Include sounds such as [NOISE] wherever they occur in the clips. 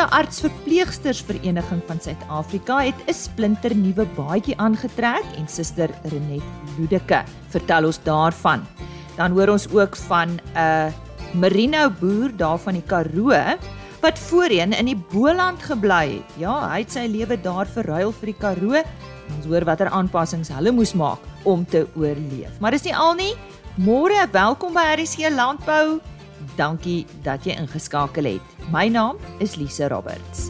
Veearts Verpleegsters Vereniging van Suid-Afrika het 'n splinter nuwe baadjie aangetrek en suster Renet Ludeke vertel ons daarvan. Dan hoor ons ook van 'n merino boer daar van die Karoo wat voorheen in die Boland gebly het. Ja, hy het sy lewe daar verruil vir die Karoo. Ons hoor watter aanpassings hulle moes maak om te oorleef. Maar dis nie al nie. Môre, welkom by RC Landbou. Dankie dat jy ingeskakel het. My naam is Lise Roberts.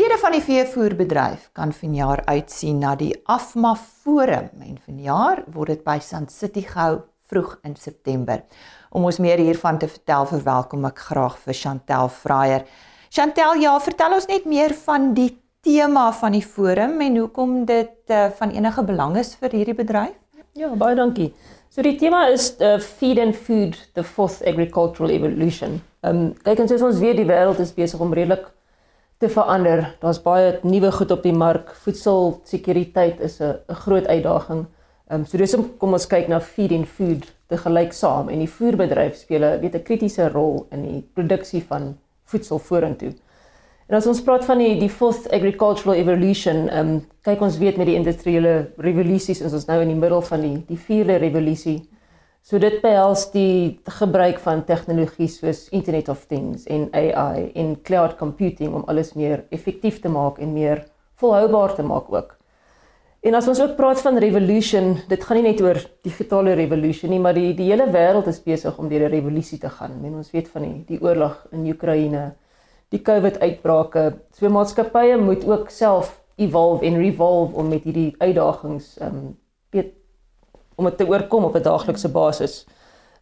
Lede van die veevoerbedryf kan vanjaar uitsien na die Afma Forum en vanjaar word dit by Sand City gehou vroeg in September. Om ons meer hiervan te vertel, verwelkom ek graag vir Chantel Fraier. Chantel, ja, vertel ons net meer van die tema van die forum en hoekom dit uh, van enige belang is vir hierdie bedryf? Ja, baie dankie. So die tema is uh, feed and food the fourth agricultural evolution. Ehm um, kyk ons ons weet die wêreld is besig om redelik te verander. Daar's baie nuwe goed op die mark. Voedselsekuriteit is 'n groot uitdaging. Ehm um, so dis om kom ons kyk na feed and food te gelyk saam en die voerbedryf speel 'n weet 'n kritiese rol in die produksie van voedsel vorentoe. En as ons praat van die die fourth agricultural evolution, ehm um, kyk ons weet met die industriële revolusies is ons nou in die middel van die die vierde revolusie. So dit behels die gebruik van tegnologie soos Internet of Things en AI en cloud computing om alles meer effektief te maak en meer volhoubaar te maak ook. En as ons ook praat van revolution, dit gaan nie net oor digitale revolusie nie, maar die die hele wêreld is besig om deur 'n revolusie te gaan. Men ons weet van die die oorlog in Oekraïne, die COVID uitbrake. So maatskappye moet ook self evolve en revolve om met hierdie uitdagings ehm um, weet om dit te oorkom op 'n daaglikse basis.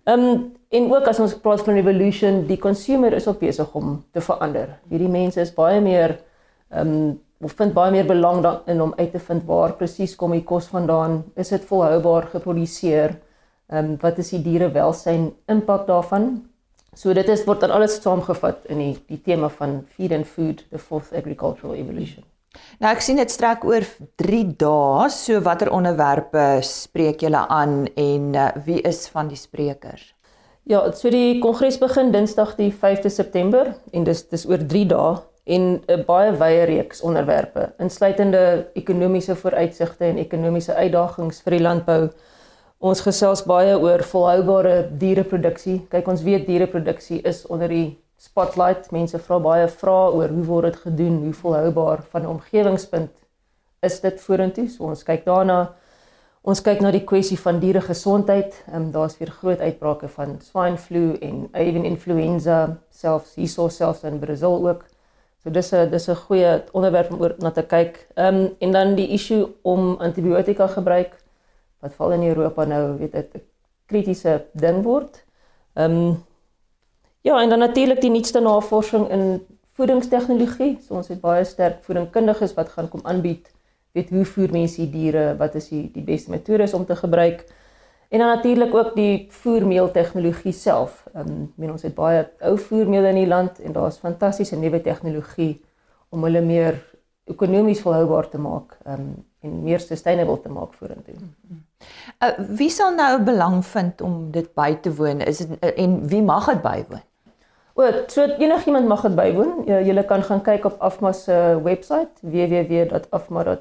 Ehm um, en ook as ons praat van revolution, die consumer is op besig om te verander. Hierdie mense is baie meer ehm um, of vind baie meer belang daarin om uit te vind waar presies kom die kos vandaan? Is dit volhoubaar geproduseer? Ehm um, wat is die dierewelsyn impak daarvan? So dit is word dan alles saamgevat in die die tema van feed and food the fourth agricultural evolution. Nou ek sien dit strek oor 3 dae. So watter onderwerpe spreek julle aan en uh, wie is van die sprekers? Ja, so die kongres begin Dinsdag die 5de September en dis dis oor 3 dae en 'n uh, baie wye reeks onderwerpe, insluitende ekonomiese vooruitsigte en ekonomiese uitdagings vir die landbou. Ons gesels baie oor volhoubare diereproduksie. Kyk, ons weet diereproduksie is onder die spotlight. Mense vra baie vrae oor hoe word dit gedoen, hoe volhoubaar van 'n omgewingspunt is dit vorentoe. So ons kyk daarna. Ons kyk na die kwessie van dieregesondheid. Ehm um, daar's weer groot uitbrake van swine flu en avian influenza selfs hierso selfs in Brasil ook. So dis 'n dis 'n goeie onderwerp om oor na te kyk. Ehm um, en dan die issue om antibiotika gebruik wat val in Europa nou weet dit 'n kritiese ding word. Ehm um, Ja, en dan natuurlik die nuutste navorsing in voedingstegnologie. So ons het baie sterk voedingkundiges wat gaan kom aanbied weet hoe voer mense die diere, wat is die die beste metodes om te gebruik. En dan natuurlik ook die voermeel tegnologie self. Ehm um, men ons het baie ou voermeel in die land en daar's fantastiese nuwe tegnologie om hulle meer ekonomies volhoubaar te maak um, en meer sustainable te maak vorentoe. Uh, wie sal nou belang vind om dit by te woon? Is dit uh, en wie mag dit bywoon? O, so enigiemand mag dit bywoon. Jy, jy kan gaan kyk op Afma se webwerf www.afma.co.za.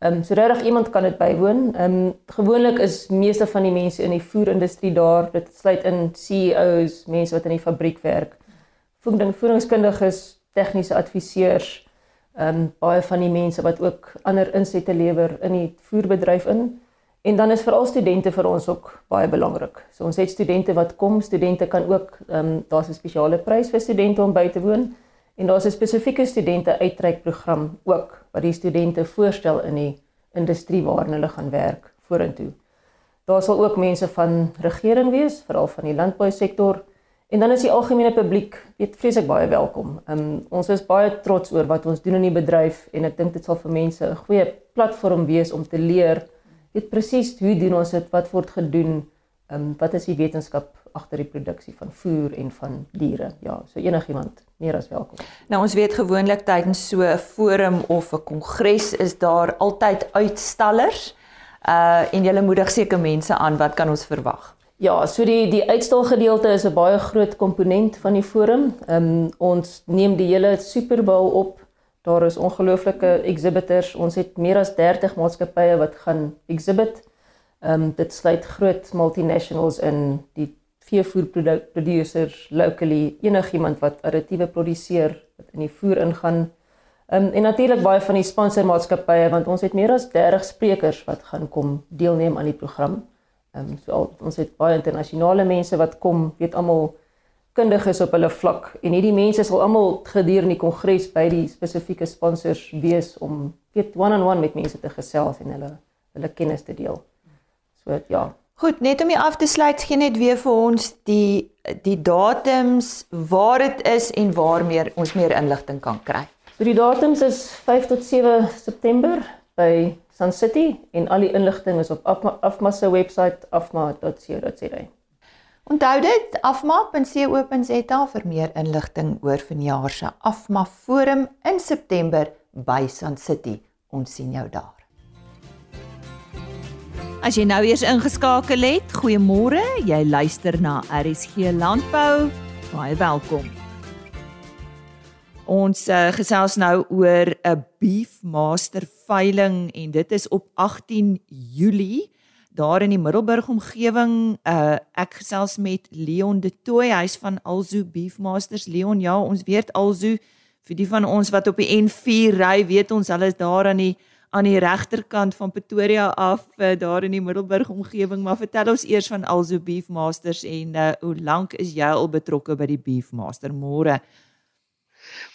Ehm um, so regtig iemand kan dit bywoon. Ehm um, gewoonlik is meeste van die mense in die voerindustrie daar. Dit sluit in CEOs, mense wat in die fabriek werk, voeding voedingskundiges, tegniese adviseurs, ehm um, baie van die mense wat ook ander insette lewer in die voerbedryf in. En dan is veral studente vir ons ook baie belangrik. So ons het studente wat kom, studente kan ook ehm um, daar's 'n spesiale prys vir studente om by te woon en daar's 'n spesifieke studente uitreikprogram ook wat die studente voorstel in die industrie waarin hulle gaan werk vorentoe. Daar sal ook mense van regering wees, veral van die landbousektor en dan is die algemene publiek weet vreeslik baie welkom. Um, ons is baie trots oor wat ons doen in die bedryf en ek dink dit sal vir mense 'n goeie platform wees om te leer weet presies hoe doen ons dit, wat word gedoen, um, wat is die wetenskap agter die produksie van voer en van diere. Ja, so enigiemand meer as welkom. Nou ons weet gewoonlik tydens so 'n forum of 'n kongres is daar altyd uitstallers. Uh en julle moedig seker mense aan, wat kan ons verwag? Ja, so die die uitstalgedeelte is 'n baie groot komponent van die forum. Ehm um, ons neem die hele Super Bowl op. Daar is ongelooflike exhibitors. Ons het meer as 30 maatskappye wat gaan exhibit. Ehm um, dit sluit groot multinationals in, die veevoerproducers locally, enigiemand wat additiewe produseer wat in die voer ingaan. Ehm um, en natuurlik baie van die sponsormaatskappye want ons het meer as 30 sprekers wat gaan kom deelneem aan die program. Ehm um, so al, ons het baie internasionale mense wat kom, weet almal kundig is op hulle vlak en hierdie mense sal almal gedurende die kongres by die spesifieke sponsors wees om weet one-on-one -on -one met mense te gesels en hulle hulle kennis te deel. So ja. Goed, net om hier af te sluit, gee net weer vir ons die die datums waar dit is en waar meer ons meer inligting kan kry. So die datums is 5 tot 7 September by Sun City en al die inligting is op Afma, Afma se webwerf afma.co.za. Onthou dit afma.co.za vir meer inligting oor vanjaar se Afma Forum in September by Sun City. Ons sien jou daar. As jy nou eers ingeskakel het, goeiemôre. Jy luister na RSG Landbou. Baie welkom. Ons uh, gesels nou oor 'n Beefmaster veiling en dit is op 18 Julie daar in die Middelburg omgewing. Uh ek gesels met Leon De Tooy, hy's van Alzo Beefmasters. Leon, ja, ons weet Alzo vir die van ons wat op die N4 ry, weet ons hulle is daar aan die aan die regterkant van Pretoria af uh, daar in die Middelburg omgewing. Maar vertel ons eers van Alzo Beefmasters en uh hoe lank is jy al betrokke by die Beefmaster? Môre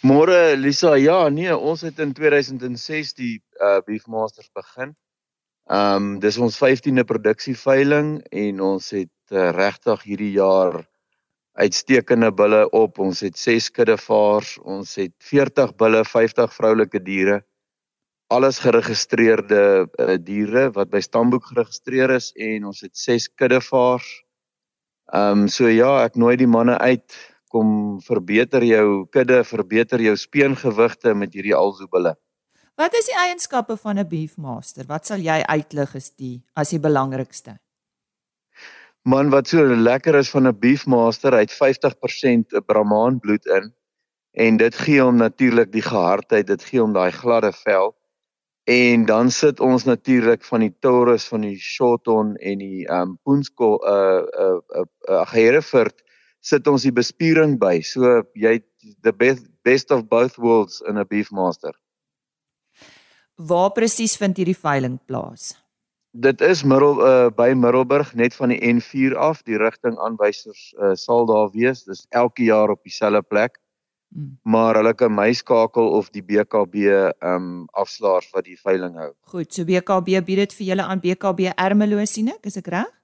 Môre Lisa, ja, nee, ons het in 2006 die uh Beefmasters begin. Ehm um, dis ons 15de produksieveiling en ons het uh, regtig hierdie jaar uitstekende bulle op. Ons het 6 kuddevaars, ons het 40 bulle, 50 vroulike diere. Alles geregistreerde uh, diere wat by stamboek geregistreer is en ons het 6 kuddevaars. Ehm um, so ja, ek nooi die manne uit kom verbeter jou kudde, verbeter jou speengewigte met hierdie alzobulle. Wat is die eienskappe van 'n beefmaster? Wat sal jy uitlig as die as die belangrikste? Man, wat so lekker is van 'n beefmaster, hy het 50% Brahman bloed in en dit gee hom natuurlik die gehardheid, dit gee hom daai gladde vel. En dan sit ons natuurlik van die Taurus van die Shorthorn en die um Poensko uh uh uh, uh Hereford sit ons die bespiering by. So jy the best best of both worlds in 'n beefmaster. Waar presies vind hierdie veiling plaas? Dit is middel uh, by Middelburg net van die N4 af, die rigtingaanwysers uh, sal daar wees. Dis elke jaar op dieselfde plek. Hmm. Maar hulle kan my skakel of die BKB ehm um, afslaers wat die veiling hou. Goed, so BKB bied dit vir julle aan BKB Ermelo sien ek, is ek reg?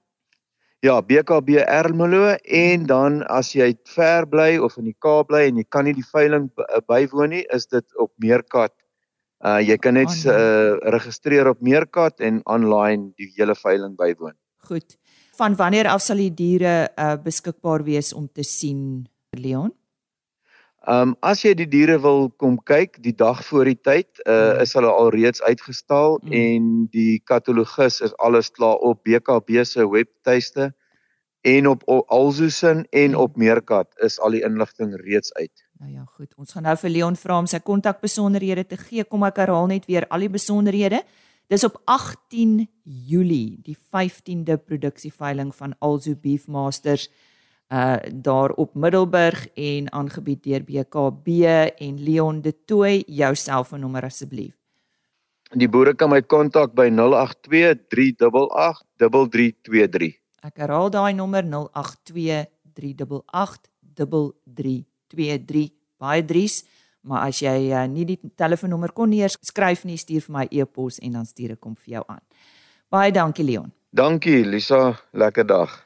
Ja, BKB Ermelo en dan as jy ver bly of in die Kaap bly en jy kan nie die veiling eh, bywoon nie, is dit op Meerkat. Uh jy kan net uh registreer op Meerkat en online die hele veiling bywoon. Goed. Van wanneer af sal die diere uh beskikbaar wees om te sien, Leon? Ehm um, as jy die diere wil kom kyk die dag voor die tyd, uh mm. is hulle al reeds uitgestal mm. en die katalogus is alles klaar op BKB se webtuiste en op Alzusin en mm. op Meerkat is al die inligting reeds uit. Nou ja, goed. Ons gaan nou vir Leon vra om sy kontakbesonderhede te gee. Kom ek herhaal net weer al die besonderhede. Dis op 18 Julie, die 15de produksieveiling van Alzu Beefmasters uh daar op Middelburg en aangebied deur BKB en Leon De Tooy jou selfoonnommer asseblief. Die boere kan my kontak by 082 388 3323. Ek herhaal daai nommer 082 388 3323. Baie dries, maar as jy uh, nie die telefoonnommer kon neers skryf nie, stuur vir my e-pos en dan stuur ek hom vir jou aan. Baie dankie Leon. Dankie Lisa, lekker dag.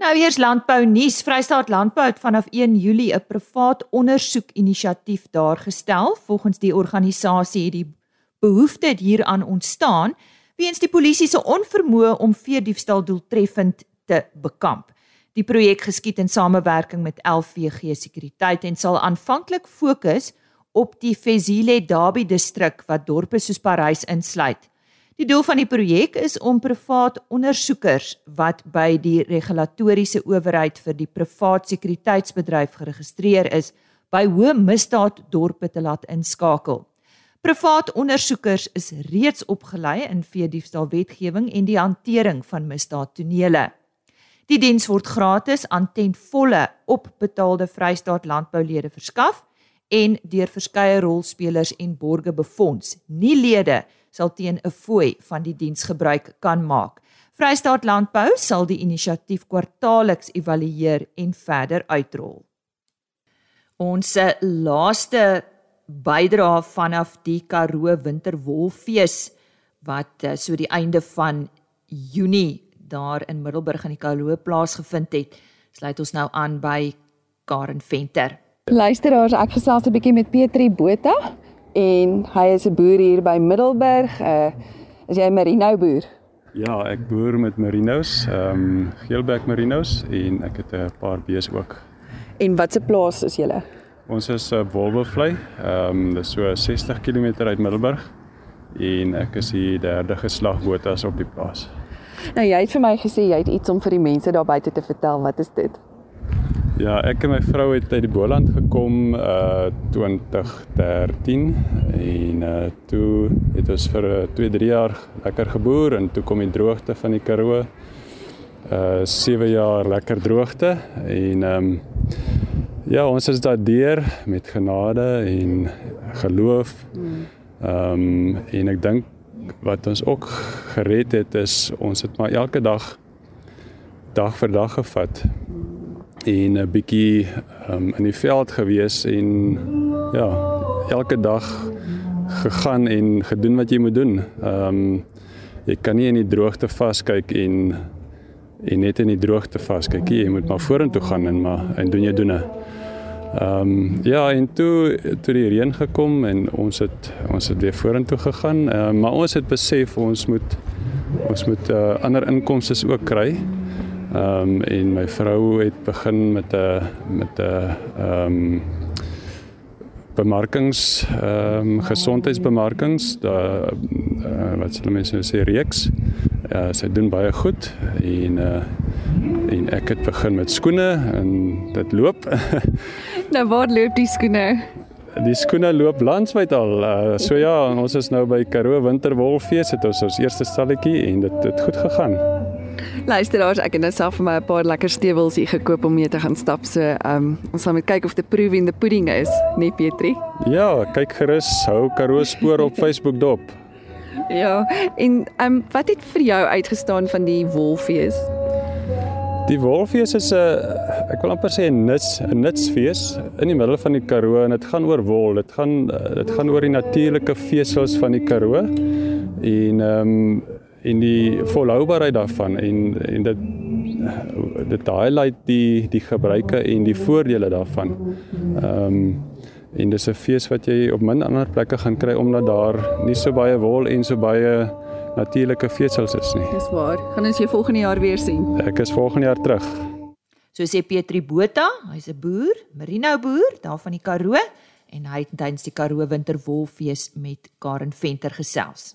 Nou eers landbou nuus. Vrystaat Landbou het vanaf 1 Julie 'n privaat ondersoekinisiatief daar gestel. Volgens die organisasie het die behoefte hieraan ontstaan weens die polisie se onvermoë om veediefstal doeltreffend te bekamp. Die projek geskied in samewerking met LVG Sekuriteit en sal aanvanklik fokus op die Fezile Dabi distrik wat dorpe soos Parys insluit. Die doel van die projek is om privaat ondersoekers wat by die regulatoriese owerheid vir die privaat sekuriteitsbedryf geregistreer is, by hoë misdaaddorpe te laat inskakel. Privaat ondersoekers is reeds opgelei in veediefstal wetgewing en die hantering van misdaadtonele. Die diens word gratis aan ten volle op betaalde Vrystaat landboulede verskaf en deur verskeie rolspelers en borge befonds. Nie lede sal teen 'n fooi van die diens gebruik kan maak. Vrystaat Landbou sal die inisiatief kwartaalliks evalueer en verder uitrol. Ons eh, laaste bydra vanaf die Karoo Winterwolfees wat eh, so die einde van Junie daar in Middelburg in die Karoo plaasgevind het, sluit ons nou aan by Karen Venter. Luisteraars, ek gesels 'n bietjie met Petri Botha en hy is 'n boer hier by Middelburg. Uh is jy 'n merino boer? Ja, ek boer met merinos, ehm um, geelbek merinos en ek het 'n paar bees ook. En wat se plaas is julle? Ons is 'n uh, wolwevlei. Ehm um, dis so 60 km uit Middelburg en ek is die derde geslag botas op die plaas. Nou jy het vir my gesê jy het iets om vir die mense daar buite te vertel. Wat is dit? Ja, ek en my vrou het uit die Boland gekom uh 2013 en uh toe het ons vir 2, uh, 3 jaar lekker geboer en toe kom die droogte van die Karoo. Uh 7 jaar lekker droogte en ehm um, ja, ons is daardeur met genade en geloof. Ehm um, en ek dink wat ons ook gered het is ons het maar elke dag dag vir dag gevat en 'n bietjie um, in die veld gewees en ja, elke dag gegaan en gedoen wat jy moet doen. Ehm um, jy kan nie in die droogte vaskyk en en net in die droogte vaskyk nie. Jy moet maar vorentoe gaan en maar en doen jy doene. Ehm um, ja, en toe toe die reën gekom en ons het ons het weer vorentoe gegaan. Ehm uh, maar ons het besef ons moet ons moet uh, ander inkomste ook kry. Ehm um, en my vrou het begin met 'n met 'n ehm um, bemarkings ehm um, gesondheidsbemarkings da uh, wat sê mense sê reeks. Uh, sy doen baie goed en uh en ek het begin met skoene en dit loop. [LAUGHS] nou waar loop die skoene? Die skoene loop landwyd al. Uh, so ja, ons is nou by Karoo Winterwolfees het ons ons eerste stalletjie en dit het goed gegaan. Luisteraars, ek het nou self vir my 'n paar lekker stewels hier gekoop om mee te gaan stap. So, ehm um, ons sal met kyk of dit proef in die pudding is, nee Petri. Ja, kyk gerus, hou Karoo spoor op Facebook dop. [LAUGHS] Ja, en ehm um, wat het vir jou uitgestaan van die wolfees? Die wolfees is 'n ek wil amper sê 'n nuts 'n nutsfees in die middel van die Karoo en dit gaan oor wol. Dit gaan dit gaan oor die natuurlike vesels van die Karoo. En ehm um, en die volhoubaarheid daarvan en en dit dit highlight die die gebruike en die voordele daarvan. Ehm um, en dis 'n fees wat jy op min ander plekke gaan kry omdat daar nie so baie wol en so baie natuurlike vesels is nie. Dis waar. Gaan ons jou volgende jaar weer sien. Ek is volgende jaar terug. So sê Petri Botha, hy's 'n boer, merino boer daar van die Karoo en hy het tydens die Karoo Winterwolfees met Karen Venter gesels.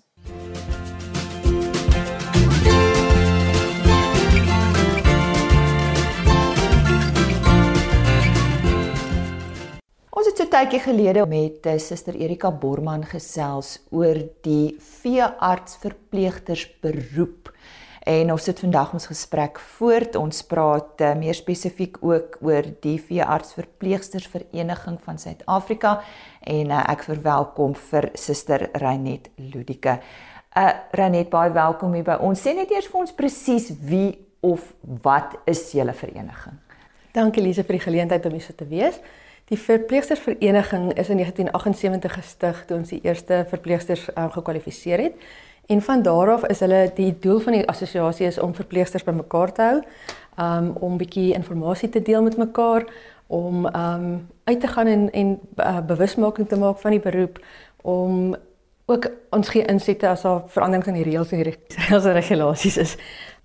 Ons het so tydjie gelede met uh, Suster Erika Borman gesels oor die veearts verpleegtersberoep. En ons sit vandag ons gesprek voort. Ons praat uh, meer spesifiek ook oor die veearts verpleegstersvereniging van Suid-Afrika en uh, ek verwelkom vir Suster Reinet Ludike. Uh Reinet, baie welkom hier by ons. Sê net eers vir ons presies wie of wat is julle vereniging? Dankie Lise vir die geleentheid om hier so te wees. Die verpleegstersvereniging is in 1978 gestig toe ons die eerste verpleegsters um, gekwalifiseer het. En van daar af is hulle die doel van die assosiasie is om verpleegsters bymekaar te hou, um, om bietjie inligting te deel met mekaar, om um, uit te gaan en en uh, bewusmaking te maak van die beroep om ook ons gee insette as daar veranderings in die reëls en die [LAUGHS] reëls en regulasies is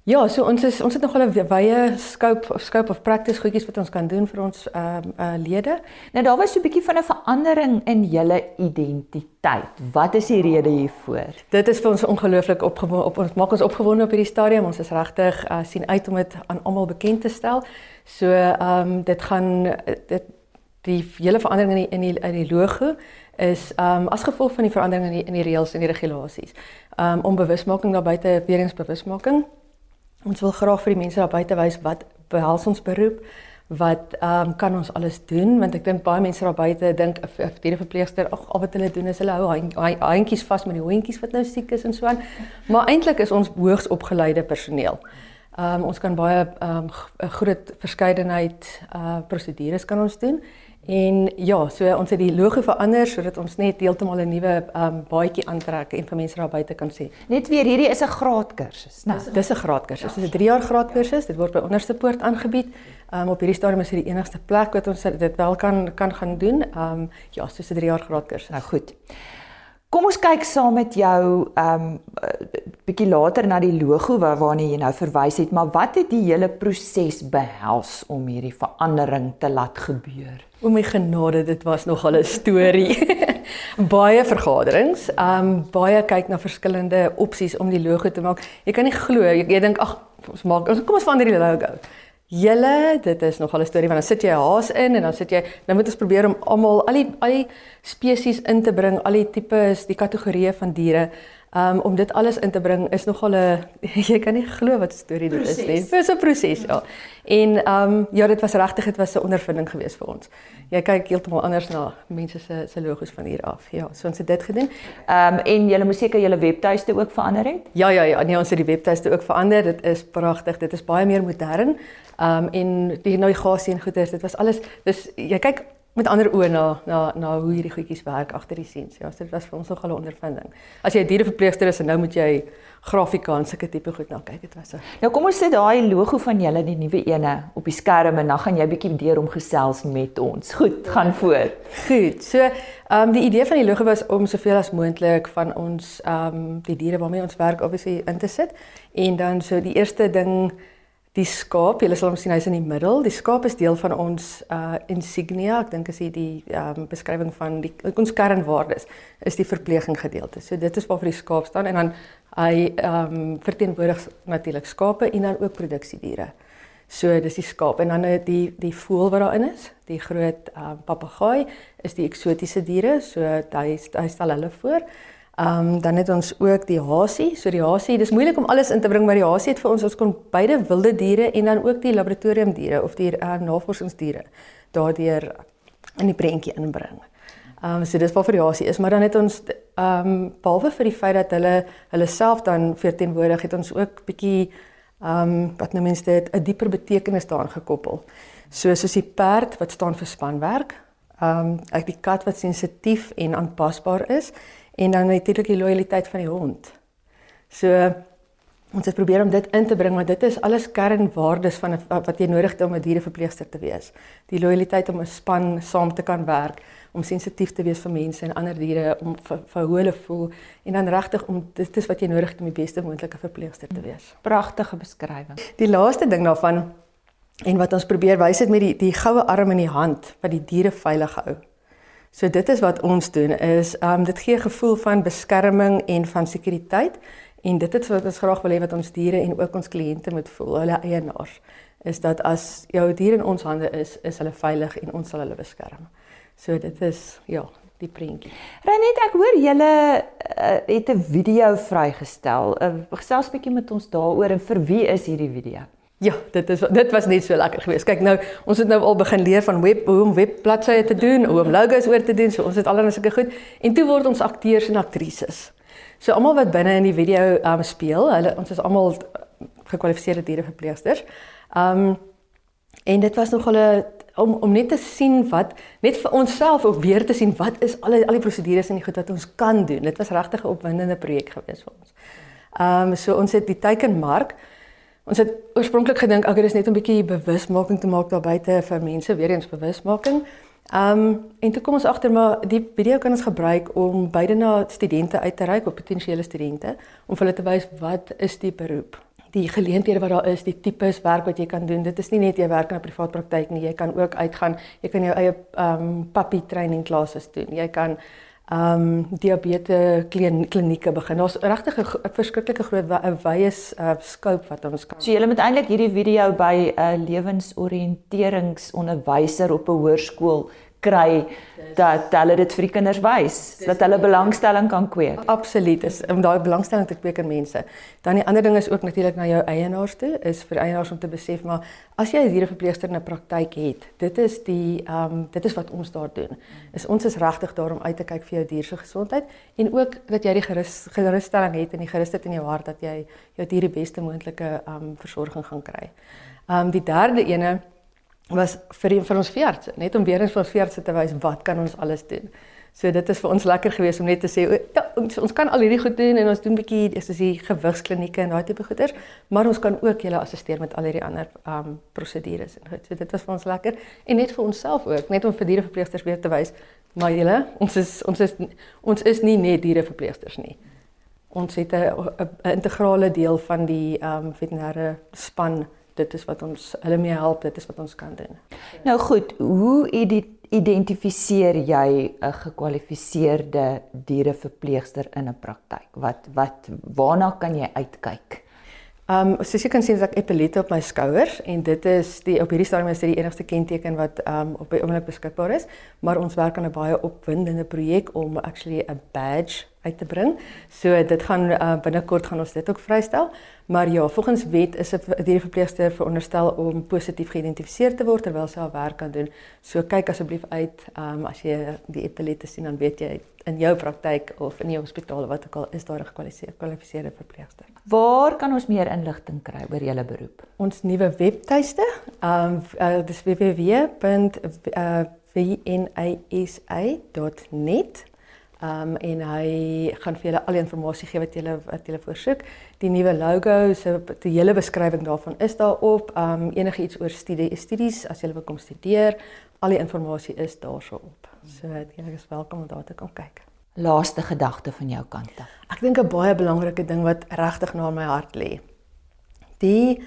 Ja, so ons is ons het nog 'n wye scope of scope of practice goedjies wat ons kan doen vir ons ehm uh, uh, lede. Nou daar was so 'n bietjie van 'n verandering in julle identiteit. Wat is die rede hiervoor? Dit is vir ons ongelooflik opgewonde op ons maak ons opgewonde op hierdie stadium. Ons is regtig uh, sien uit om dit aan almal bekend te stel. So ehm um, dit gaan dit die hele verandering in die in die, in die logo is ehm um, as gevolg van die verandering in die in die reëls en die regulasies. Ehm um, om bewusmaking daar buite weer eens bewusmaking Ons wil graag vir die mense daar buite wys wat behels ons beroep, wat ehm um, kan ons alles doen want ek dink baie mense daar buite dink 'n diereverpleegster ag al wat hulle doen is hulle hou handjies vas met die hondjies wat nou siek is en so aan. Maar eintlik is ons hoogs opgeleide personeel. Ehm um, ons kan baie ehm um, 'n groot verskeidenheid uh prosedures kan ons doen En ja, so ons het die logo verander sodat ons net heeltemal 'n nuwe um baadjie aantrek en vir mense daar buite kan sien. Net weer hierdie is 'n graadkursus, né? Nou. Dis 'n graadkursus. Dis 'n 3 jaar graadkursus. Dit word by Onderste Poort aangebied. Um op hierdie stadium is dit die enigste plek wat ons dit wel kan kan gaan doen. Um ja, so 'n 3 jaar graadkursus. Nou goed. Kom ons kyk saam met jou um bietjie later na die logo waar waarna jy nou verwys het, maar wat het die hele proses behels om hierdie verandering te laat gebeur? O my genade, dit was nog al 'n storie. [LAUGHS] baie vergaderings, um baie kyk na verskillende opsies om die logo te maak. Jy kan nie glo, jy, jy dink ag, ons maak kom ons verander die logo. Julle, dit is nog al 'n storie want dan sit jy 'n haas in en dan sit jy nou moet ons probeer om almal al die al die spesies in te bring, al die tipes, die kategorieë van diere. Um om dit alles in te bring is nogal 'n [LAUGHS] jy kan nie glo wat storie dit is nie. Dit is 'n proses, ja. En um ja, dit was regtig, dit was 'n ondervinding geweest vir ons. Jy kyk heeltemal anders na mense se se logos van hier af. Ja, so ons het dit gedoen. Um en jy moet seker julle webtuiste ook verander het? Ja, ja, ja, nee, ons het die webtuiste ook verander. Dit is pragtig. Dit is baie meer modern. Um en die navigasie en goeders, dit was alles. Dis jy kyk met ander oë na na na hoe hierdie goedjies werk agter die scenes. Ja, so dit was vir ons nogal 'n ondervinding. As jy 'n diereverpleegster is en nou moet jy grafika en sulke tipe goed na kyk, dit was so. Nou kom ons sit daai logo van julle die nuwe ene op die skerm en dan gaan jy bietjie deur om gesels met ons. Goed, gaan voor. Goed. So, ehm um, die idee van die logo was om soveel as moontlik van ons ehm um, die diere waarmee ons werk obviously in te sit en dan so die eerste ding Die skaap, julle sal hom sien hy's in die middel. Die skaap is deel van ons uh insignia. Ek dink as jy die ehm um, beskrywing van die ons kernwaardes is die verpleging gedeelte. So dit is waarvoor die skaap staan en dan hy ehm um, verteenwoordig natuurlik skape en dan ook produksiediere. So dis die skaap en dan die die voël wat daarin is, die groot ehm uh, papegaai is die eksotiese diere. So hy hy stel hulle voor. Ehm um, dan het ons ook die hasie. So die hasie, dis moeilik om alles in te bring, maar die hasie het vir ons ons kon beide wilde diere en dan ook die laboratoriumdiere of die uh, navorsingsdiere daardeur in die prentjie inbring. Ehm um, so dis wat vir die hasie is, maar dan het ons ehm um, behalwe vir die feit dat hulle hulle self dan verteenwoordig het ons ook bietjie ehm um, wat nou mense dit 'n dieper betekenis daaraan gekoppel. So soos die perd wat staan vir spanwerk, ehm um, ek die kat wat sensitief en aanpasbaar is en dan natuurlik die lojaliteit van die hond. So ons het probeer om dit in te bring want dit is alles kernwaardes van wat jy nodig het om 'n diereverpleegster te wees. Die lojaliteit om 'n span saam te kan werk, om sensitief te wees vir mense en ander diere, om vir, vir hoe hulle voel en dan regtig om dit is wat jy nodig het om die beste moontlike verpleegster te wees. Pragtige beskrywing. Die laaste ding daarvan en wat ons probeer wys het met die die goue arm in die hand wat die diere veilig hou. So dit is wat ons doen is um dit gee 'n gevoel van beskerming en van sekuriteit en dit is wat ons graag wil hê wat ons diere en ook ons kliënte moet voel, hulle eienaars, is dat as jou dier in ons hande is, is hulle veilig en ons sal hulle beskerm. So dit is ja, die prentjie. Renet, ek hoor julle uh, het 'n video vrygestel. Uh, gesels bietjie met ons daaroor en vir wie is hierdie video? Ja, dit is dit was net so lekker geweest. Kyk nou, ons het nou al begin leer van web hoe om webbladsye te doen, hoe om logos oor te doen. So ons het al dan sulke goed. En toe word ons akteurs en aktrises. So almal wat binne in die video um speel, hulle ons is almal gekwalifiseerde diereverpleegsters. Um en dit was nog hulle om om net te sien wat net vir onsself ook weer te sien wat is al al die prosedures en die goed wat ons kan doen. Dit was regtig 'n opwindende projek geweest vir ons. Um so ons het die teikenmark Ons het oorspronklik gedink ek is net 'n bietjie bewusmaking te maak daar buite vir mense, weer eens bewusmaking. Um en toe kom ons agter maar die video kan ons gebruik om beide na studente uit te reik, op potensiële studente, om hulle te wys wat is die beroep. die geleenthede wat daar is, die tipes werk wat jy kan doen. Dit is nie net jy werk in 'n privaat praktyk nie, jy kan ook uitgaan. Jy kan jou eie ehm um, puppy training classes doen. Jy kan ehm um, diabetes klinieke begin. Daar's regtig 'n verskriklike groot 'n wye uh, scope wat ons kan. So jy moet eintlik hierdie video by 'n uh, lewensoriënteringsonderwyser op 'n hoërskool kry dat hulle dit vir die kinders wys, dat hulle belangstelling kan kweek. Absoluut, is om daai belangstelling te kweek in mense. Dan die ander ding is ook natuurlik na jou eienaars toe, is vir eienaars om te besef maar as jy 'n diereverpleegster in 'n praktyk het, dit is die ehm um, dit is wat ons daar doen. Is ons is regtig daar om uit te kyk vir jou dier se gesondheid en ook dat jy die gerus gerusstelling het en die gerusheid in jou hart dat jy jou dier die beste moontlike ehm um, versorging gaan kry. Ehm um, die derde ene was vir vir ons veearts net om weer eens vir ons veearts te wys wat kan ons alles doen. So dit is vir ons lekker geweest om net te sê ja, ons, ons kan al hierdie goed doen en ons doen bietjie is dis die gewigsklinieke en daai tipe goeders, maar ons kan ook julle assisteer met al hierdie ander um prosedures en goed. So dit was vir ons lekker en net vir onsself ook, net om vir diereverpleegsters weer te wys, maar julle, ons is ons is ons is nie net diereverpleegsters nie. Ons het 'n integrale deel van die um veterinêre span dit is wat ons hulle mee help, dit is wat ons kan doen. Nou goed, hoe identifiseer jy 'n gekwalifiseerde diereverpleegster in 'n praktyk? Wat wat waarna kan jy uitkyk? Ehm um, soos jy kan sien, ek epilette op my skouers en dit is die op hierdie stadium is dit die enigste kenteken wat ehm um, op die oomblik beskikbaar is, maar ons werk aan 'n baie opwindende projek om actually 'n badge uit te bring. So dit gaan uh, binnekort gaan ons dit ook vrystel. Maar ja, volgens wet is 'n diereverpleegster veronderstel om positief geïdentifiseer te word terwyl sy haar werk kan doen. So kyk asseblief uit, um, as jy die epilette sien dan weet jy in jou praktyk of in jou hospitaal wat ook al is daar 'n gekwalifiseerde verpleegster. Waar kan ons meer inligting kry oor julle beroep? Ons nuwe webtuiste, um, uh, dis www.vnisa.net. Um en hy gaan vir julle al die inligting gee wat julle wat julle voorsoek. Die nuwe logo, so die hele beskrywing daarvan is daarop. Um enige iets oor studie, studies as julle wil kom studeer, al die inligting is daarso op. So julle is welkom om daar te kom kyk. Laaste gedagte van jou kant af. Ek dink 'n baie belangrike ding wat regtig na my hart lê. Die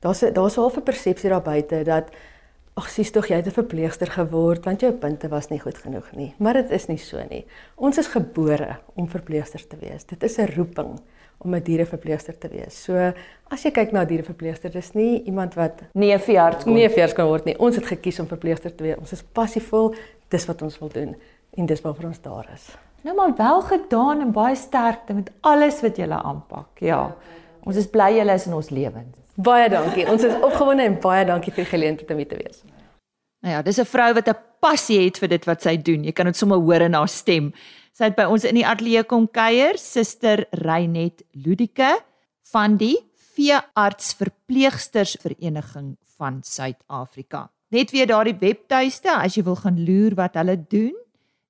daar's daar's 'n halfe persepsie daar buite dat Ag sies tog jy het 'n verpleegster geword want jou punte was nie goed genoeg nie. Maar dit is nie so nie. Ons is gebore om verpleegsters te wees. Dit is 'n roeping om 'n diereverpleegster te wees. So as jy kyk na 'n diereverpleegster, dis nie iemand wat nee veearts nee veearts kan word nie. Ons het gekies om verpleegster te wees. Ons is passievol. Dis wat ons wil doen en dis waarvoor ons daar is. Nou maar wel gedaan en baie sterkte met alles wat jy aanpak. Ja. Ons is bly jy is in ons lewens. Baie dankie. Ons is opgewonde en baie dankie vir die geleentheid om hier te wees. Nou ja, dis 'n vrou wat 'n passie het vir dit wat sy doen. Jy kan dit sommer hoor in haar stem. Sy het by ons in die ateljee kom kuier, Suster Reinet Ludike van die Veearts Verpleegsters Vereniging van Suid-Afrika. Net weer daardie webtuiste as jy wil gaan loer wat hulle doen.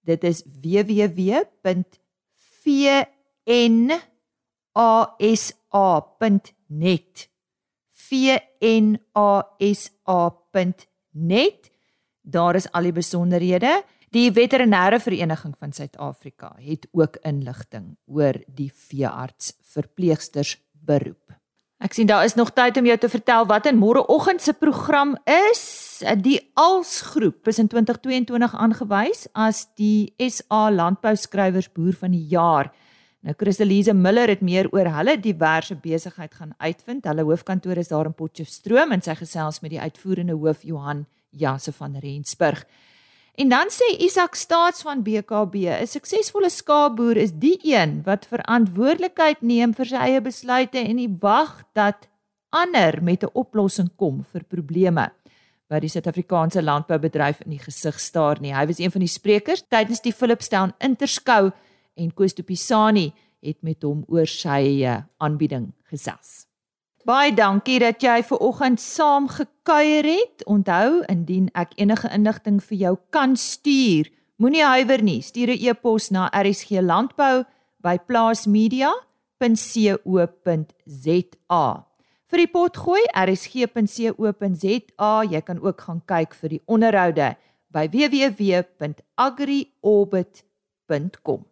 Dit is www.vnasa.net vnasa.net. Daar is al die besonderhede. Die Veterinêre Vereniging van Suid-Afrika het ook inligting oor die veearts verpleegsters beroep. Ek sien daar is nog tyd om jou te vertel wat in môreoggend se program is. Die Alsgroep is in 2022 aangewys as die SA Landbou Skrywers Boer van die Jaar. Nou Christelise Miller het meer oor hulle diverse besigheid gaan uitvind. Hulle hoofkantoor is daar in Potchefstroom en sy gesels met die uitvoerende hoof Johan Jasse van Rensburg. En dan sê Isak Staats van BKB, 'n suksesvolle skaapboer is die een wat verantwoordelikheid neem vir sy eie besluite en nie wag dat ander met 'n oplossing kom vir probleme wat die Suid-Afrikaanse landboubedryf in die gesig staar nie. Hy was een van die sprekers tydens die Philipstown Interskou en Koos de Pisani het met hom oor sy eh, aanbieding gesels. Baie dankie dat jy ver oggend saam gekuier het. Onthou, indien ek enige inligting vir jou kan stuur, moenie huiwer nie. Stuur 'n e-pos na rsglandbou@plaasmedia.co.za. Vir die potgooi rsg.co.za. Jy kan ook gaan kyk vir die onderhoude by www.agriorbit.com.